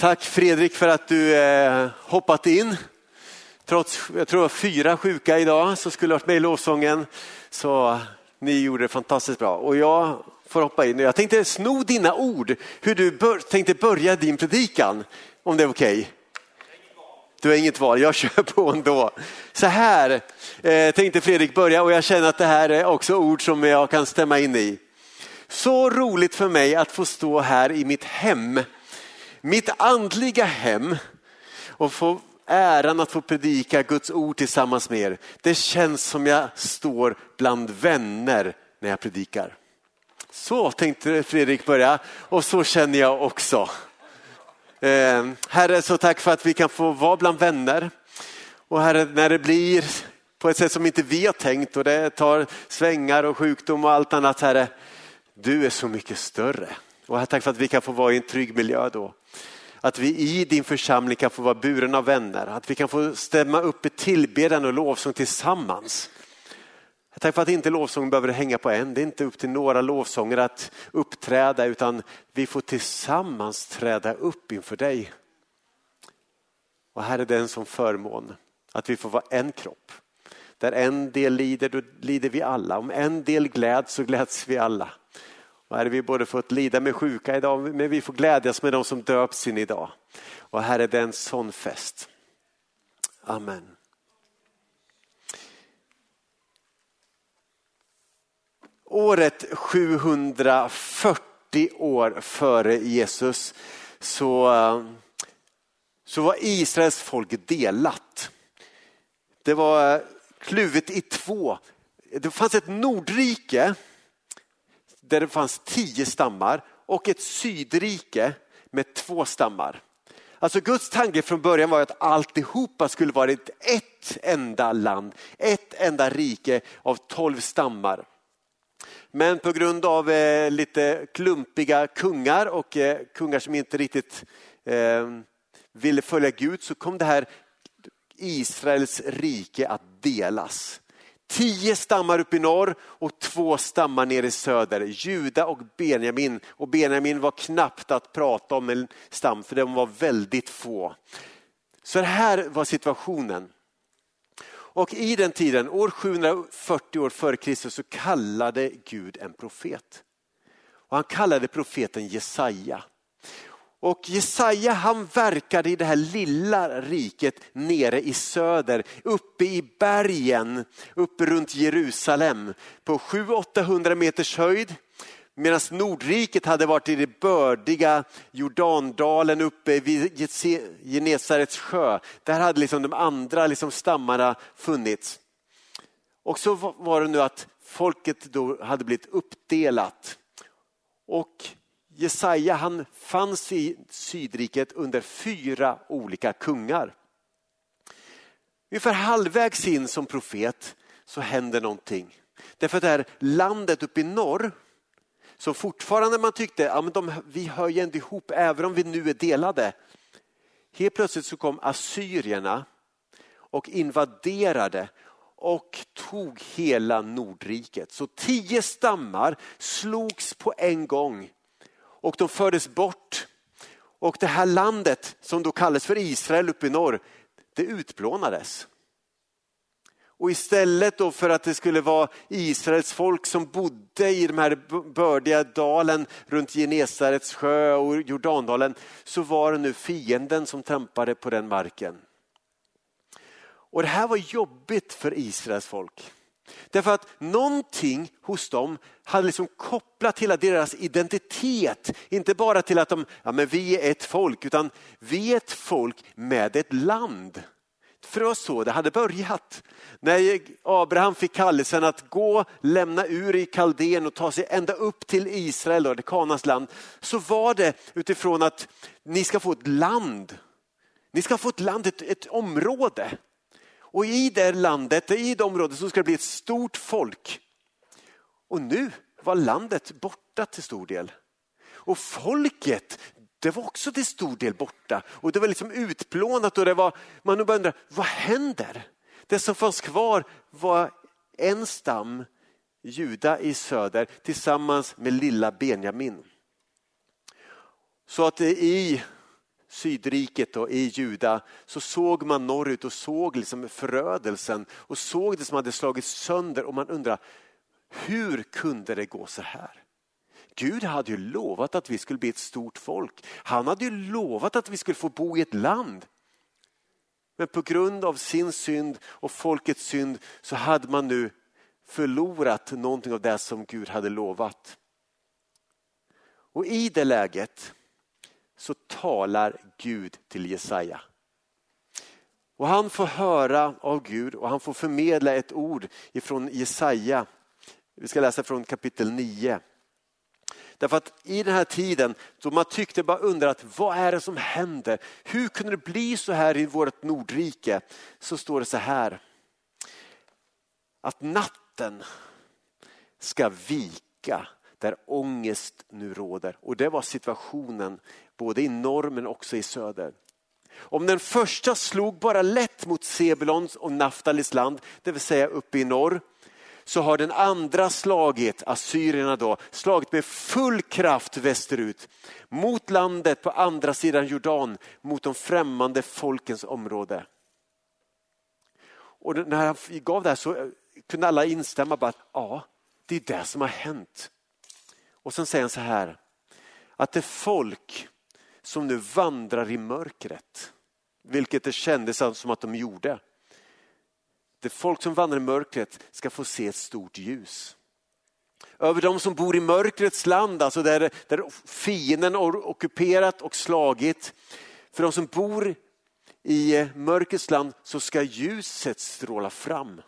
Tack Fredrik för att du eh, hoppat in. Trots, jag tror fyra sjuka idag som skulle varit med i lovsången. Så ni gjorde det fantastiskt bra. Och jag får hoppa in. Jag tänkte sno dina ord, hur du bör, tänkte börja din predikan. Om det är okej. Okay. Du har inget val, jag kör på ändå. Så här eh, tänkte Fredrik börja och jag känner att det här är också ord som jag kan stämma in i. Så roligt för mig att få stå här i mitt hem mitt andliga hem och få äran att få predika Guds ord tillsammans med er. Det känns som jag står bland vänner när jag predikar. Så tänkte Fredrik börja och så känner jag också. Eh, herre, så tack för att vi kan få vara bland vänner. Och Herre, när det blir på ett sätt som inte vi har tänkt och det tar svängar och sjukdom och allt annat, Herre, du är så mycket större. Och tack för att vi kan få vara i en trygg miljö då. Att vi i din församling kan få vara buren av vänner, att vi kan få stämma upp i tillbedjan och lovsång tillsammans. Tack för att inte lovsång behöver hänga på en. Det är inte upp till några lovsånger att uppträda utan vi får tillsammans träda upp inför dig. Och här är det en sån förmån att vi får vara en kropp. Där en del lider, då lider vi alla. Om en del gläds så gläds vi alla. Och här har vi både fått lida med sjuka idag, men vi får glädjas med de som döps in idag. Och här är det en sån fest. Amen. Året 740 år före Jesus så, så var Israels folk delat. Det var kluvet i två. Det fanns ett Nordrike där det fanns tio stammar och ett sydrike med två stammar. Alltså Guds tanke från början var att alltihopa skulle vara ett, enda land, ett enda rike av tolv stammar. Men på grund av eh, lite klumpiga kungar och eh, kungar som inte riktigt eh, ville följa Gud så kom det här Israels rike att delas. Tio stammar upp i norr och två stammar nere i söder. Juda och Benjamin. Och Benjamin var knappt att prata om en stam för de var väldigt få. Så här var situationen. Och i den tiden, år 740 år före Kristus, så kallade Gud en profet. Och han kallade profeten Jesaja. Och Jesaja han verkade i det här lilla riket nere i söder, uppe i bergen, uppe runt Jerusalem på 700-800 meters höjd. Medan Nordriket hade varit i det bördiga Jordandalen uppe vid Genesarets sjö. Där hade liksom de andra liksom stammarna funnits. Och så var det nu att folket då hade blivit uppdelat. Och Jesaja han fanns i Sydriket under fyra olika kungar. Ungefär halvvägs in som profet så händer någonting. Därför att det här landet uppe i norr som fortfarande man tyckte, ja, men de, vi hör ju ändå ihop även om vi nu är delade. Helt plötsligt så kom assyrierna och invaderade och tog hela Nordriket. Så tio stammar slogs på en gång och de fördes bort. Och det här landet som då kallades för Israel uppe i norr, det utplånades. Och istället då för att det skulle vara Israels folk som bodde i den här bördiga dalen runt Genesarets sjö och Jordandalen så var det nu fienden som trampade på den marken. Och det här var jobbigt för Israels folk. Därför att någonting hos dem hade liksom kopplat hela deras identitet. Inte bara till att de, ja men vi är ett folk, utan vi är ett folk med ett land. För det var så det hade börjat. När Abraham fick kallelsen att gå, lämna ur i Kaldén och ta sig ända upp till Israel, det Kanas land, så var det utifrån att ni ska få ett land. Ni ska få ett land, ett, ett område. Och i det landet, i det området så ska det bli ett stort folk. Och nu var landet borta till stor del. Och folket, det var också till stor del borta. Och det var liksom utplånat och det var, man började undra, vad händer? Det som fanns kvar var en stam, Juda i söder, tillsammans med lilla Benjamin. Så att i Sydriket och i Juda så såg man norrut och såg liksom förödelsen och såg det som hade slagits sönder och man undrar hur kunde det gå så här? Gud hade ju lovat att vi skulle bli ett stort folk. Han hade ju lovat att vi skulle få bo i ett land. Men på grund av sin synd och folkets synd så hade man nu förlorat någonting av det som Gud hade lovat. Och i det läget så talar Gud till Jesaja. Och han får höra av Gud och han får förmedla ett ord ifrån Jesaja. Vi ska läsa från kapitel 9. Därför att i den här tiden då man tyckte bara undrat vad är det som händer? Hur kunde det bli så här i vårt Nordrike? Så står det så här. Att natten ska vika där ångest nu råder. Och det var situationen både i norr men också i söder. Om den första slog bara lätt mot Sebulons och Naftalis land, det vill säga uppe i norr, så har den andra slagit, assyrierna då, slagit med full kraft västerut mot landet på andra sidan Jordan, mot de främmande folkens område. Och när han gav det här så eh, kunde alla instämma bara att ja, det är det som har hänt. Och sen säger han så här, att det folk som nu vandrar i mörkret, vilket det kändes som att de gjorde. Det folk som vandrar i mörkret ska få se ett stort ljus. Över de som bor i mörkrets land, alltså där, där fienden har ockuperat och slagit. För de som bor i mörkrets land så ska ljuset stråla fram.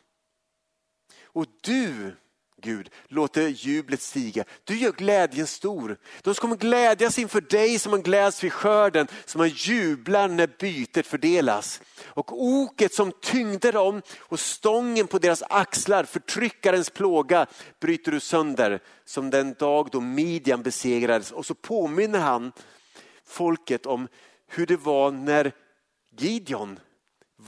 Och du Gud låter jublet stiga. Du gör glädjen stor. De kommer glädjas inför dig som man gläds vid skörden, som man jublar när bytet fördelas. Och oket som tyngde dem och stången på deras axlar, förtryckarens plåga, bryter du sönder som den dag då Midjan besegrades. Och så påminner han folket om hur det var när Gideon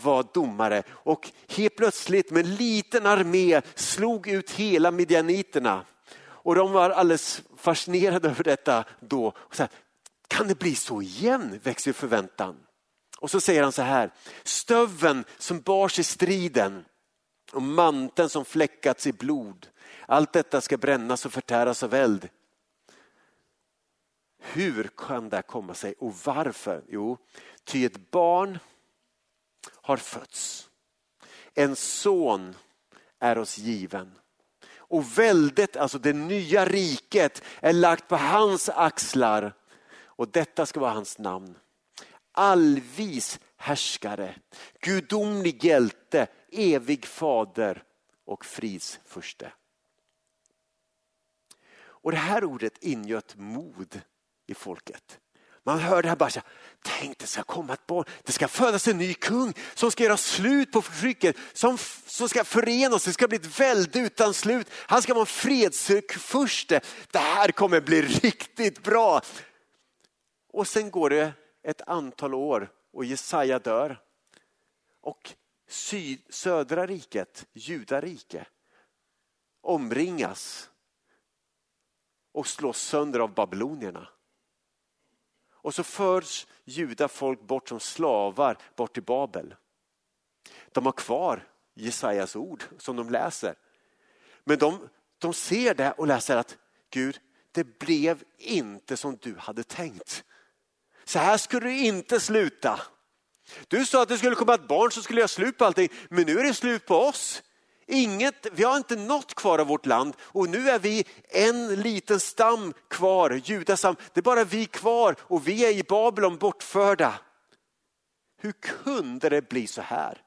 var domare och helt plötsligt med en liten armé slog ut hela midjaniterna. Och de var alldeles fascinerade över detta då. Och så här, kan det bli så igen? växer förväntan. Och så säger han så här, stöven som bars i striden och manteln som fläckats i blod. Allt detta ska brännas och förtäras av eld. Hur kan det komma sig och varför? Jo, ty ett barn har fötts. En son är oss given. Och väldet, alltså det nya riket, är lagt på hans axlar. Och detta ska vara hans namn. Allvis härskare, gudomlig hjälte, evig fader och fridsfurste. Och det här ordet ingöt mod i folket. Man hör det här bara, tänk det ska komma ett barn, det ska födas en ny kung som ska göra slut på förtrycket, som, som ska förena oss, det ska bli ett välde utan slut. Han ska vara en fredsfurste. Det här kommer bli riktigt bra. Och sen går det ett antal år och Jesaja dör. Och syd, södra riket, judarike, omringas och slås sönder av babylonierna. Och så förs judafolk bort som slavar bort till Babel. De har kvar Jesajas ord som de läser. Men de, de ser det och läser att Gud, det blev inte som du hade tänkt. Så här skulle det inte sluta. Du sa att det skulle komma ett barn som skulle göra slut på allting, men nu är det slut på oss. Inget, vi har inte något kvar av vårt land och nu är vi en liten stam kvar, judastam. Det är bara vi kvar och vi är i Babylon bortförda. Hur kunde det bli så här?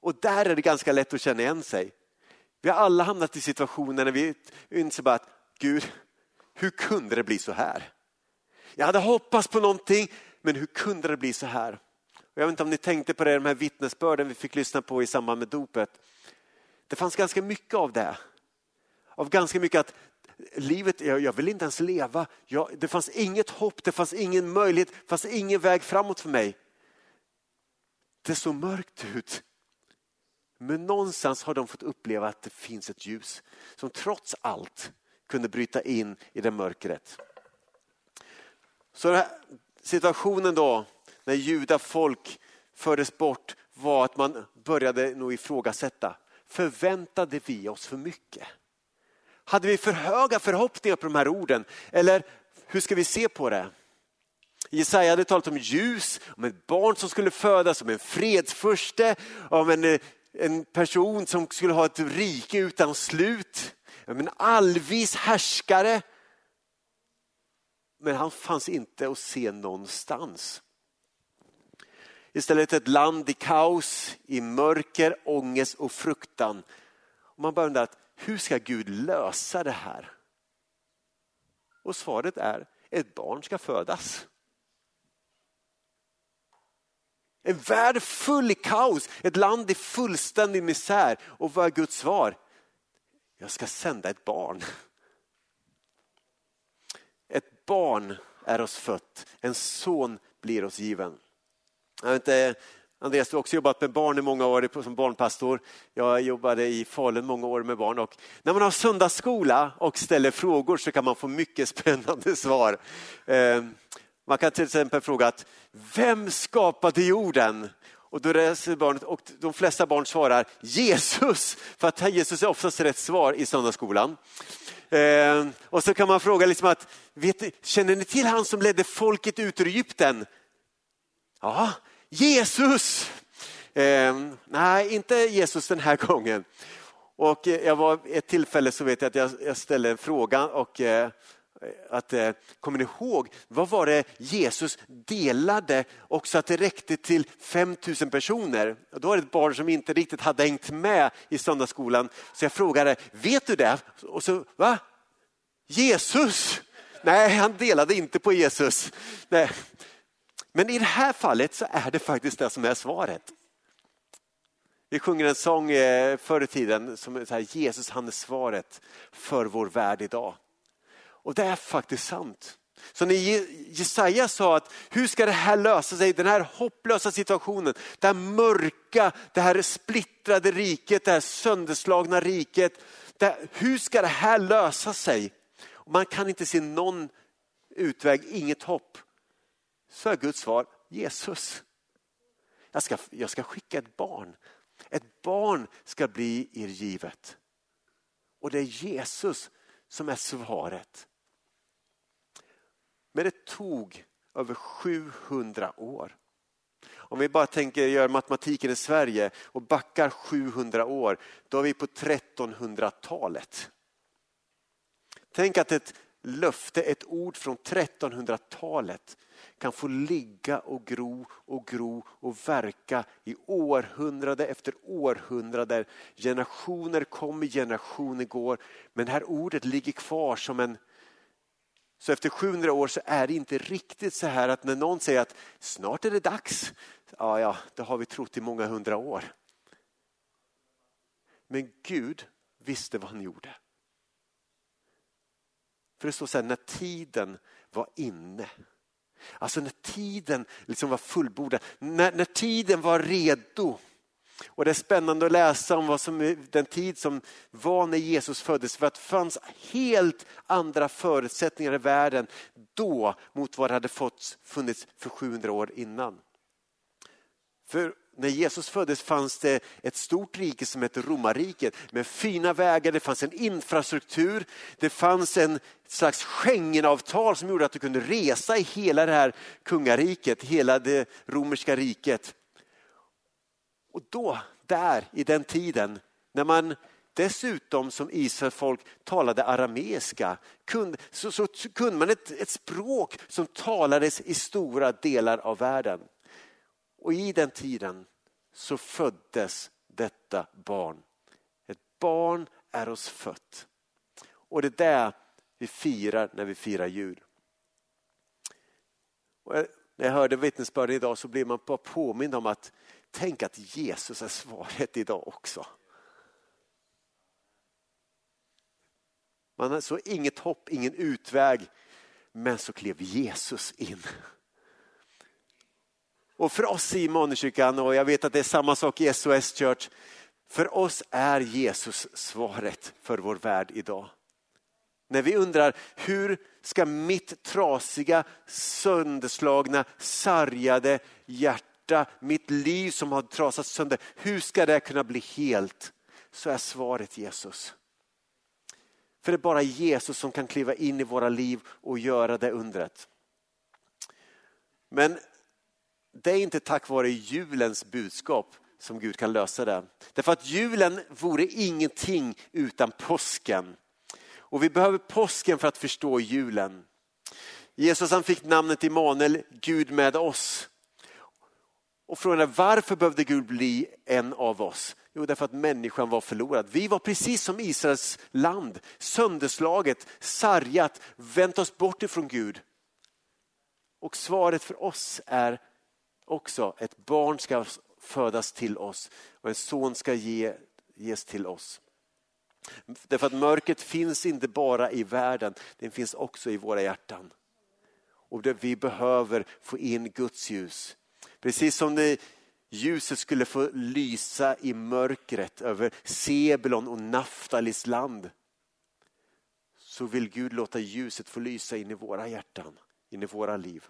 Och där är det ganska lätt att känna igen sig. Vi har alla hamnat i situationer när vi inser bara att Gud, hur kunde det bli så här? Jag hade hoppats på någonting, men hur kunde det bli så här? Jag vet inte om ni tänkte på det, de här vittnesbörden vi fick lyssna på i samband med dopet. Det fanns ganska mycket av det. Av ganska mycket att livet, jag, jag vill inte ens leva. Jag, det fanns inget hopp, det fanns ingen möjlighet, det fanns ingen väg framåt för mig. Det såg mörkt ut. Men någonstans har de fått uppleva att det finns ett ljus som trots allt kunde bryta in i det mörkret. Så här, situationen då när judafolk fördes bort var att man började nog ifrågasätta. Förväntade vi oss för mycket? Hade vi för höga förhoppningar på de här orden? Eller hur ska vi se på det? Jesaja hade talat om ljus, om ett barn som skulle födas, om en fredsförste, om en, eh, en person som skulle ha ett rike utan slut, om en allvis härskare. Men han fanns inte att se någonstans. Istället ett land i kaos, i mörker, ångest och fruktan. Och man börjar undra, hur ska Gud lösa det här? Och svaret är, ett barn ska födas. En värld full i kaos, ett land i fullständig misär. Och vad är Guds svar? Jag ska sända ett barn. Ett barn är oss fött, en son blir oss given. Jag vet inte, Andreas, du har också jobbat med barn i många år som barnpastor. Jag jobbade i Falun många år med barn. Och när man har söndagsskola och ställer frågor så kan man få mycket spännande svar. Ehm, man kan till exempel fråga att vem skapade jorden? Och då läser barnet och de flesta barn svarar Jesus, för att Jesus är oftast rätt svar i söndagsskolan. Eh, och så kan man fråga liksom att, vet, känner ni till han som ledde folket ut ur Egypten? Ja, Jesus! Eh, nej, inte Jesus den här gången. Och eh, jag var ett tillfälle så vet jag att jag, jag ställde en fråga och eh, att, eh, kommer ni ihåg, vad var det Jesus delade också att det räckte till 5000 personer? Då var det ett barn som inte riktigt hade hängt med i söndagsskolan. Så jag frågade, vet du det? Och så, va? Jesus? Nej, han delade inte på Jesus. Nej. Men i det här fallet så är det faktiskt det som är svaret. Vi sjunger en sång eh, förr i tiden som är så här, Jesus han är svaret för vår värld idag. Och det är faktiskt sant. Så när Jesaja sa att hur ska det här lösa sig, den här hopplösa situationen, det här mörka, det här splittrade riket, det här sönderslagna riket. Det, hur ska det här lösa sig? Man kan inte se någon utväg, inget hopp. Så är Guds svar Jesus. Jag ska, jag ska skicka ett barn. Ett barn ska bli er givet. Och det är Jesus som är svaret. Men det tog över 700 år. Om vi bara tänker göra matematiken i Sverige och backar 700 år, då är vi på 1300-talet. Tänk att ett löfte, ett ord från 1300-talet kan få ligga och gro och gro och verka i århundrade efter århundrade. Generationer kommer, generationer går. Men det här ordet ligger kvar som en så efter 700 år så är det inte riktigt så här att när någon säger att snart är det dags, ja, ja, det har vi trott i många hundra år. Men Gud visste vad han gjorde. För det står så här, när tiden var inne. Alltså när tiden liksom var fullbordad, när, när tiden var redo och Det är spännande att läsa om vad som, den tid som var när Jesus föddes. För att det fanns helt andra förutsättningar i världen då mot vad det hade fått, funnits för 700 år innan. För när Jesus föddes fanns det ett stort rike som hette romarriket med fina vägar, det fanns en infrastruktur, det fanns en slags Schengenavtal som gjorde att du kunde resa i hela det här kungariket, hela det romerska riket. Och då, där i den tiden, när man dessutom som Israels folk talade arameiska, kunde, så, så kunde man ett, ett språk som talades i stora delar av världen. Och i den tiden så föddes detta barn. Ett barn är oss fött. Och det är det vi firar när vi firar jul. Och när jag hörde vittnesbörden idag så blev man bara påmind om att Tänk att Jesus är svaret idag också. Man såg inget hopp, ingen utväg, men så klev Jesus in. Och för oss i Immanuelskyrkan, och jag vet att det är samma sak i SOS Church, för oss är Jesus svaret för vår värld idag. När vi undrar hur ska mitt trasiga, sönderslagna, sargade hjärta, mitt liv som har trasats sönder, hur ska det kunna bli helt? Så är svaret Jesus. För det är bara Jesus som kan kliva in i våra liv och göra det undret. Men det är inte tack vare julens budskap som Gud kan lösa det. Därför att julen vore ingenting utan påsken. Och vi behöver påsken för att förstå julen. Jesus han fick namnet Immanuel, Gud med oss. Och frågan är varför behövde Gud bli en av oss? Jo, därför att människan var förlorad. Vi var precis som Israels land, sönderslaget, sargat, vänt oss bort ifrån Gud. Och svaret för oss är också ett barn ska födas till oss och en son ska ge, ges till oss. Därför att mörkret finns inte bara i världen, det finns också i våra hjärtan. Och vi behöver få in Guds ljus. Precis som det ljuset skulle få lysa i mörkret över Sebulon och Naftalis land. Så vill Gud låta ljuset få lysa in i våra hjärtan, in i våra liv.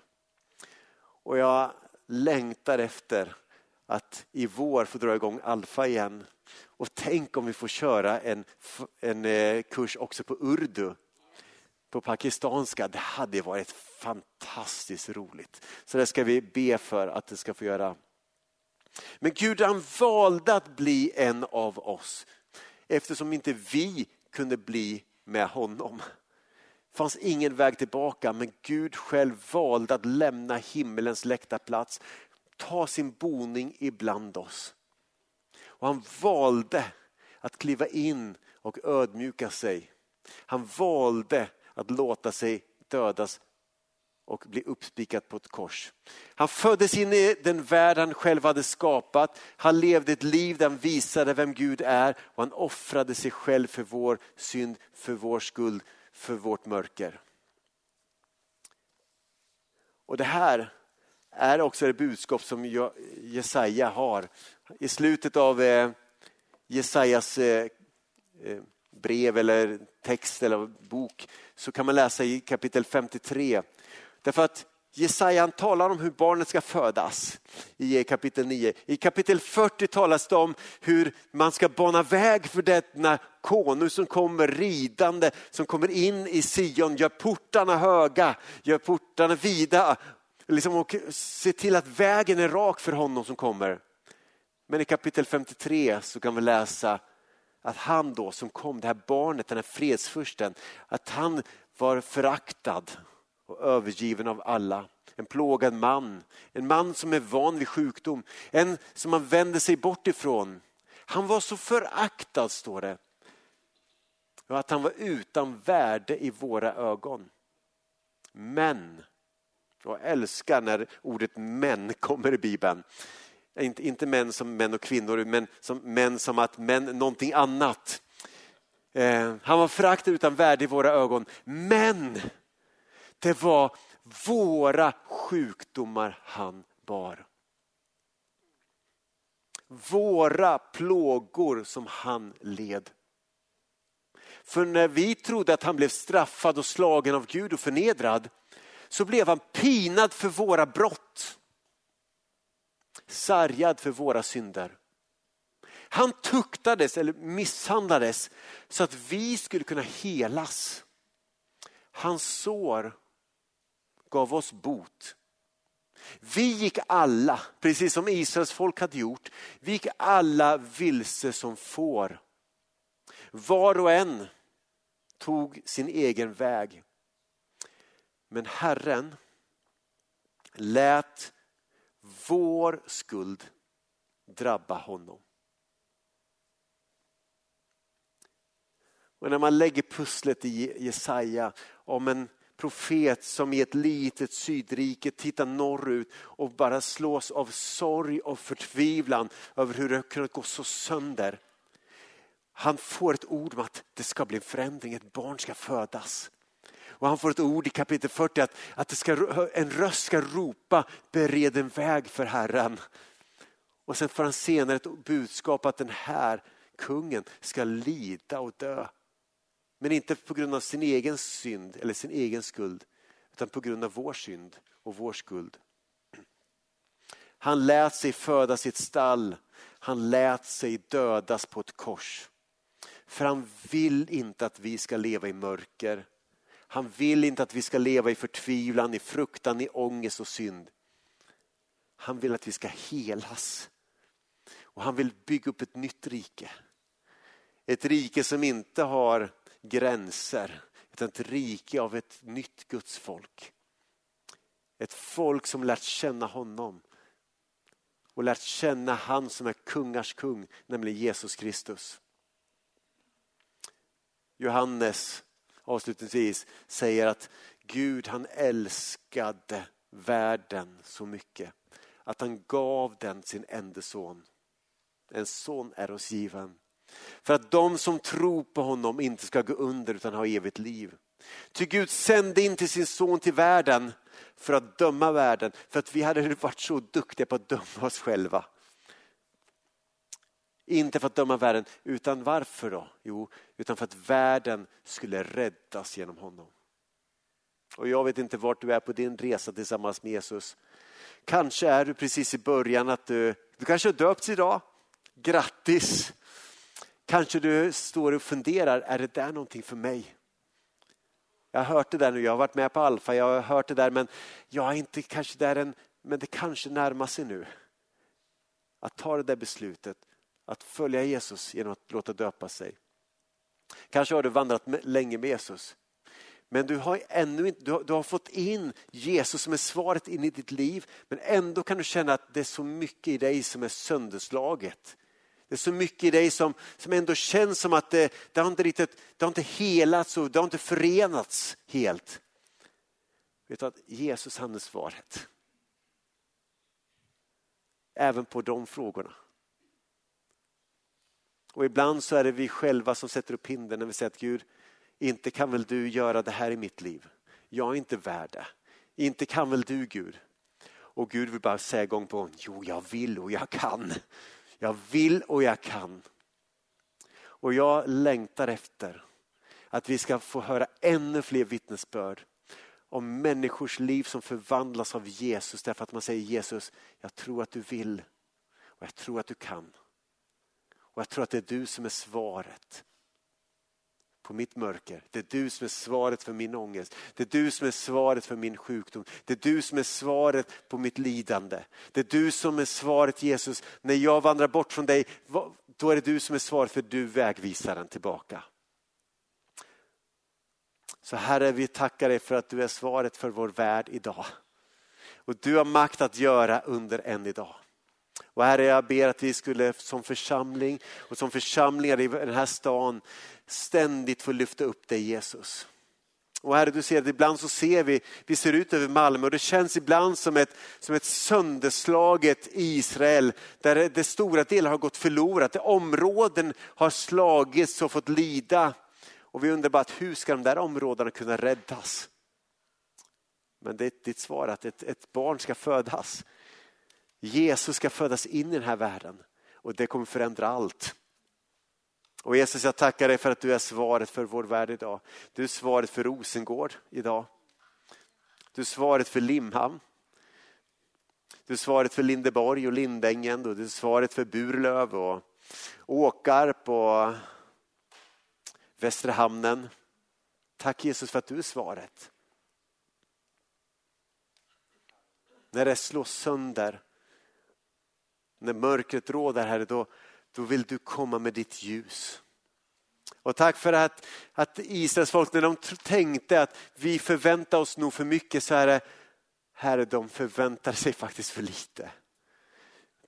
Och jag längtar efter att i vår få dra igång Alfa igen. Och tänk om vi får köra en, en eh, kurs också på urdu, på pakistanska. Det hade varit fantastiskt roligt. Så det ska vi be för att det ska få göra. Men Gud han valde att bli en av oss eftersom inte vi kunde bli med honom. Fanns ingen väg tillbaka men Gud själv valde att lämna himmelens läktarplats, ta sin boning ibland oss. Och han valde att kliva in och ödmjuka sig. Han valde att låta sig dödas och bli uppspikad på ett kors. Han föddes in i den värld han själv hade skapat. Han levde ett liv där han visade vem Gud är och han offrade sig själv för vår synd, för vår skuld, för vårt mörker. Och det här är också det budskap som Jesaja har. I slutet av eh, Jesajas eh, eh, brev eller text eller bok så kan man läsa i kapitel 53. Därför att Jesaja talar om hur barnet ska födas i kapitel 9. I kapitel 40 talas det om hur man ska bana väg för denna konung som kommer ridande, som kommer in i Sion, gör portarna höga, gör portarna vida liksom, och se till att vägen är rak för honom som kommer. Men i kapitel 53 så kan vi läsa att han då som kom, det här barnet, den här fredsfursten, att han var föraktad och övergiven av alla. En plågad man, en man som är van vid sjukdom, en som man vänder sig bort ifrån. Han var så föraktad står det. Och att han var utan värde i våra ögon. Men jag älskar när ordet män kommer i Bibeln. Inte, inte män som män och kvinnor, men som män som att män någonting annat. Eh, han var föraktad utan värde i våra ögon, men det var våra sjukdomar han bar. Våra plågor som han led. För när vi trodde att han blev straffad och slagen av Gud och förnedrad så blev han pinad för våra brott. Sargad för våra synder. Han tuktades eller misshandlades så att vi skulle kunna helas. Hans sår gav oss bot. Vi gick alla, precis som Israels folk hade gjort, vi gick alla vilse som får. Var och en tog sin egen väg. Men Herren lät vår skuld drabba honom. Och när man lägger pusslet i Jesaja om en profet som i ett litet sydrike tittar norrut och bara slås av sorg och förtvivlan över hur det kunnat gå så sönder. Han får ett ord om att det ska bli en förändring, ett barn ska födas. Och han får ett ord i kapitel 40 att, att det ska, en röst ska ropa bered en väg för Herren. Och sen får han senare ett budskap att den här kungen ska lida och dö. Men inte på grund av sin egen synd eller sin egen skuld, utan på grund av vår synd och vår skuld. Han lät sig födas i ett stall. Han lät sig dödas på ett kors. För han vill inte att vi ska leva i mörker. Han vill inte att vi ska leva i förtvivlan, i fruktan, i ångest och synd. Han vill att vi ska helas. Och han vill bygga upp ett nytt rike. Ett rike som inte har gränser, utan ett rike av ett nytt Guds folk. Ett folk som lärt känna honom och lärt känna han som är kungars kung, nämligen Jesus Kristus. Johannes avslutningsvis säger att Gud han älskade världen så mycket att han gav den sin enda son. En son är oss given. För att de som tror på honom inte ska gå under utan ha evigt liv. Ty Gud sände inte sin son till världen för att döma världen, för att vi hade varit så duktiga på att döma oss själva. Inte för att döma världen, utan varför då? Jo, utan för att världen skulle räddas genom honom. Och jag vet inte vart du är på din resa tillsammans med Jesus. Kanske är du precis i början att du, du kanske har döpts idag. Grattis! Kanske du står och funderar, är det där någonting för mig? Jag har hört det där nu, jag har varit med på Alfa, jag har hört det där men jag är inte kanske där än, men det kanske närmar sig nu. Att ta det där beslutet, att följa Jesus genom att låta döpa sig. Kanske har du vandrat länge med Jesus. Men du har ännu inte, du har, du har, fått in Jesus som är svaret in i ditt liv. Men ändå kan du känna att det är så mycket i dig som är sönderslaget. Det är så mycket i dig som, som ändå känns som att det, det, har inte riktigt, det har inte helats och det har inte förenats helt. Vet du att Jesus han är svaret. Även på de frågorna. Och ibland så är det vi själva som sätter upp hinder när vi säger att Gud, inte kan väl du göra det här i mitt liv? Jag är inte värd det. Inte kan väl du Gud? Och Gud vill bara säga gång på gång, jo jag vill och jag kan. Jag vill och jag kan. Och jag längtar efter att vi ska få höra ännu fler vittnesbörd om människors liv som förvandlas av Jesus därför att man säger Jesus, jag tror att du vill och jag tror att du kan. Och jag tror att det är du som är svaret på mitt mörker. Det är du som är svaret för min ångest. Det är du som är svaret för min sjukdom. Det är du som är svaret på mitt lidande. Det är du som är svaret Jesus. När jag vandrar bort från dig, då är det du som är svaret för du vägvisar den tillbaka. Så Herre, vi tackar dig för att du är svaret för vår värld idag. Och du har makt att göra under en idag. Och Herre, jag ber att vi skulle som församling och som församlingar i den här stan ständigt få lyfta upp dig Jesus. Och Herre, du ser att ibland så ser vi, vi ser ut över Malmö och det känns ibland som ett, som ett sönderslaget Israel där det stora delar har gått förlorat, där områden har slagits och fått lida. Och vi undrar bara hur ska de där områdena kunna räddas? Men det är ditt svar att ett, ett barn ska födas. Jesus ska födas in i den här världen och det kommer förändra allt. Och Jesus, jag tackar dig för att du är svaret för vår värld idag. Du är svaret för Rosengård idag. Du är svaret för Limhamn. Du är svaret för Lindeborg och Lindängen. Du är svaret för Burlöv och Åkarp och Västra hamnen. Tack Jesus för att du är svaret. När det slås sönder, när mörkret råder Herre, då, då vill du komma med ditt ljus. Och tack för att, att Israels folk, när de tänkte att vi förväntar oss nog för mycket så är det, Herre, de förväntar sig faktiskt för lite.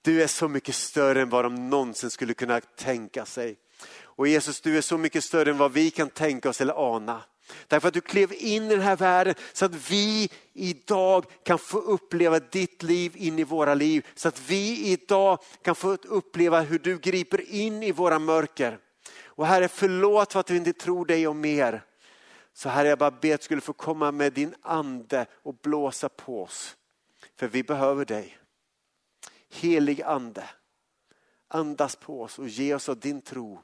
Du är så mycket större än vad de någonsin skulle kunna tänka sig. Och Jesus, du är så mycket större än vad vi kan tänka oss eller ana. Därför att du klev in i den här världen så att vi idag kan få uppleva ditt liv in i våra liv. Så att vi idag kan få uppleva hur du griper in i våra mörker. Och Herre förlåt för att vi inte tror dig om mer. Så Herre jag bara ber att du skulle få komma med din ande och blåsa på oss. För vi behöver dig. Helig ande, andas på oss och ge oss av din tro.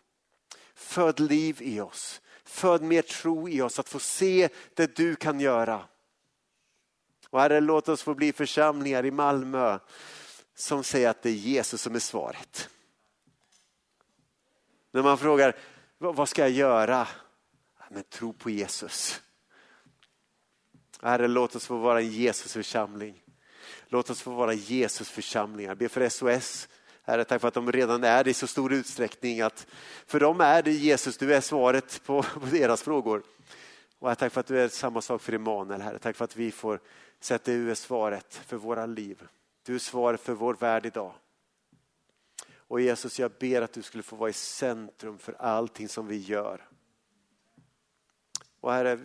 Föd liv i oss föd mer tro i oss att få se det du kan göra. Och Herre, låt oss få bli församlingar i Malmö som säger att det är Jesus som är svaret. När man frågar, vad ska jag göra? Men tro på Jesus. Herre, låt oss få vara en Jesusförsamling. Låt oss få vara Jesusförsamlingar. Be för SOS. Herre, tack för att de redan är det i så stor utsträckning att för dem är det Jesus, du är svaret på, på deras frågor. Och tack för att du är samma sak för Emanuel, Herre. Tack för att vi får sätta du är svaret för våra liv. Du är svaret för vår värld idag. Och Jesus, jag ber att du skulle få vara i centrum för allting som vi gör. Och Herre,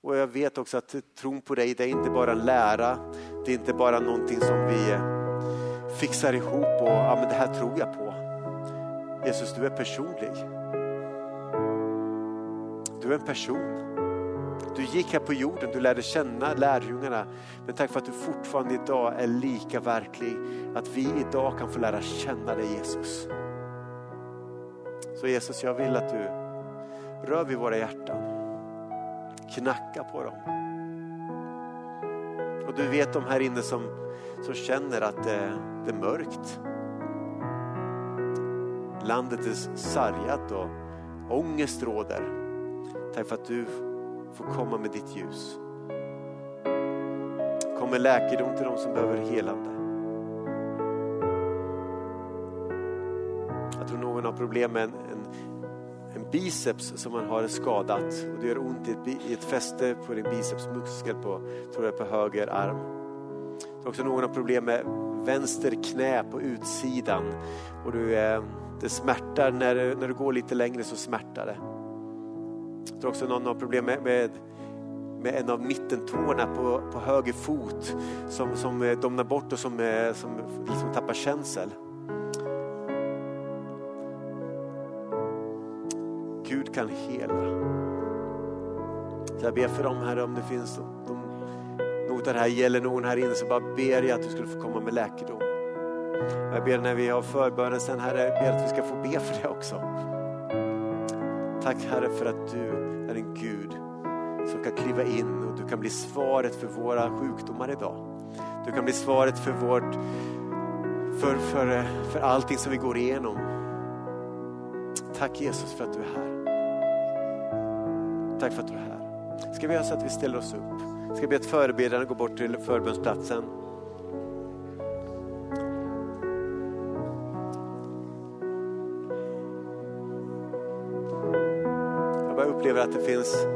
och jag vet också att tron på dig, det är inte bara en lära, det är inte bara någonting som vi fixar ihop och ja, men det här tror jag på. Jesus, du är personlig. Du är en person. Du gick här på jorden, du lärde känna lärjungarna. Men tack för att du fortfarande idag är lika verklig. Att vi idag kan få lära känna dig Jesus. Så Jesus, jag vill att du rör vid våra hjärtan. Knacka på dem. Och du vet de här inne som, som känner att det, det är mörkt. Landet är sargat och ångest råder. Tack för att du får komma med ditt ljus. Kom med läkedom till de som behöver helande. Jag tror någon har problem med en, en, en biceps som man har skadat och det gör ont i ett, fäste på din bicepsmuskel på, tror jag, på höger arm. Du har också någon har problem med vänster knä på utsidan och du, eh, det smärtar när, när du går lite längre så smärtar det. Jag tror också någon har problem med, med, med en av mittentårna på, på höger fot som, som eh, domnar bort och som, eh, som liksom tappar känsel. Gud kan hela. Så jag ber för dem här om det finns de, något av det här gäller någon här inne så bara ber jag att du skulle få komma med läkedom. Jag ber när vi har förbönen sen här, jag ber att vi ska få be för det också. Tack Herre för att du är en Gud som kan kliva in och du kan bli svaret för våra sjukdomar idag. Du kan bli svaret för, vårt, för, för, för allting som vi går igenom. Tack Jesus för att du är här. Tack för att du är här. Ska vi göra så att vi ställer oss upp? Ska vi be att förebedjarna går bort till förbönsplatsen. Jag bara upplever att det finns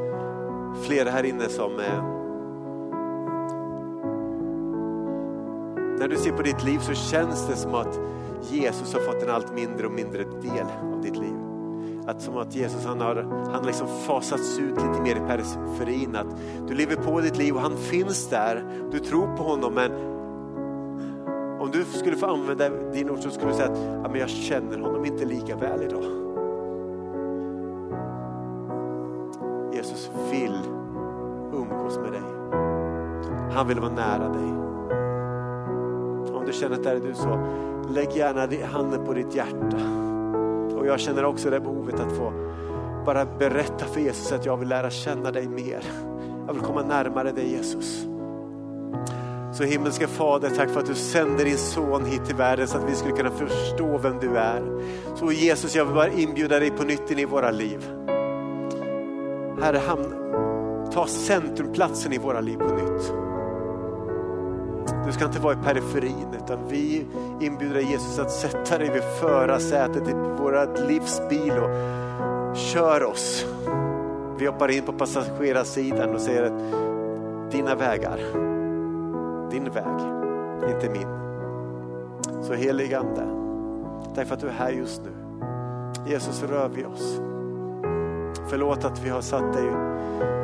flera här inne som eh, när du ser på ditt liv så känns det som att Jesus har fått en allt mindre och mindre del av ditt liv. Att som att Jesus han har, han liksom fasats ut lite mer i periferin. Att du lever på ditt liv och han finns där. Du tror på honom men om du skulle få använda din ord så skulle du säga att ja, men jag känner honom inte lika väl idag. Jesus vill umgås med dig. Han vill vara nära dig. Om du känner att det är du så, lägg gärna handen på ditt hjärta. Och jag känner också det behovet att få bara berätta för Jesus att jag vill lära känna dig mer. Jag vill komma närmare dig Jesus. Så himmelska Fader, tack för att du sänder din son hit till världen så att vi skulle kunna förstå vem du är. Så Jesus, jag vill bara inbjuda dig på nytt in i våra liv. Herre, ta centrumplatsen i våra liv på nytt. Du ska inte vara i periferin utan vi inbjuder dig Jesus att sätta dig vid förarsätet i vårt livsbil och kör oss. Vi hoppar in på passagerarsidan och säger att dina vägar, din väg, inte min. Så helig Ande, tack för att du är här just nu. Jesus rör vi oss. Förlåt att vi har satt dig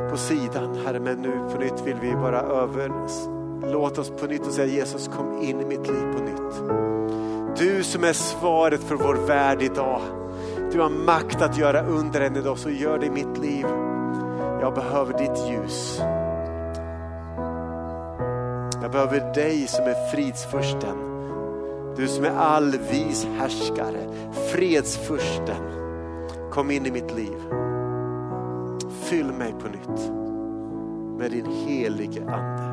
på sidan Herre, men nu på nytt vill vi bara över Låt oss på nytt och säga Jesus kom in i mitt liv på nytt. Du som är svaret för vår värld idag. Du har makt att göra under än idag så gör det i mitt liv. Jag behöver ditt ljus. Jag behöver dig som är fridsfursten. Du som är allvis härskare, fredsfursten. Kom in i mitt liv. Fyll mig på nytt med din helige Ande.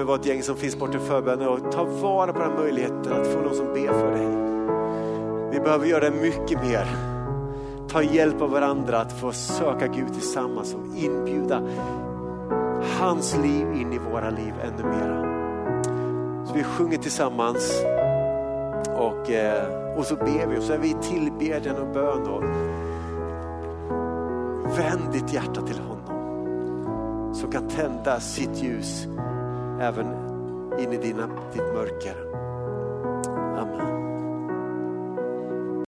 Kommer vara ett gäng som finns bort i förbönen och ta vara på den möjligheten att få någon som ber för dig. Vi behöver göra mycket mer. Ta hjälp av varandra att få söka Gud tillsammans och inbjuda hans liv in i våra liv ännu mera. Så vi sjunger tillsammans och, eh, och så ber vi och så är vi i tillbedjan och bön. Och vänd ditt hjärta till honom som kan tända sitt ljus även in i dina, ditt mörker.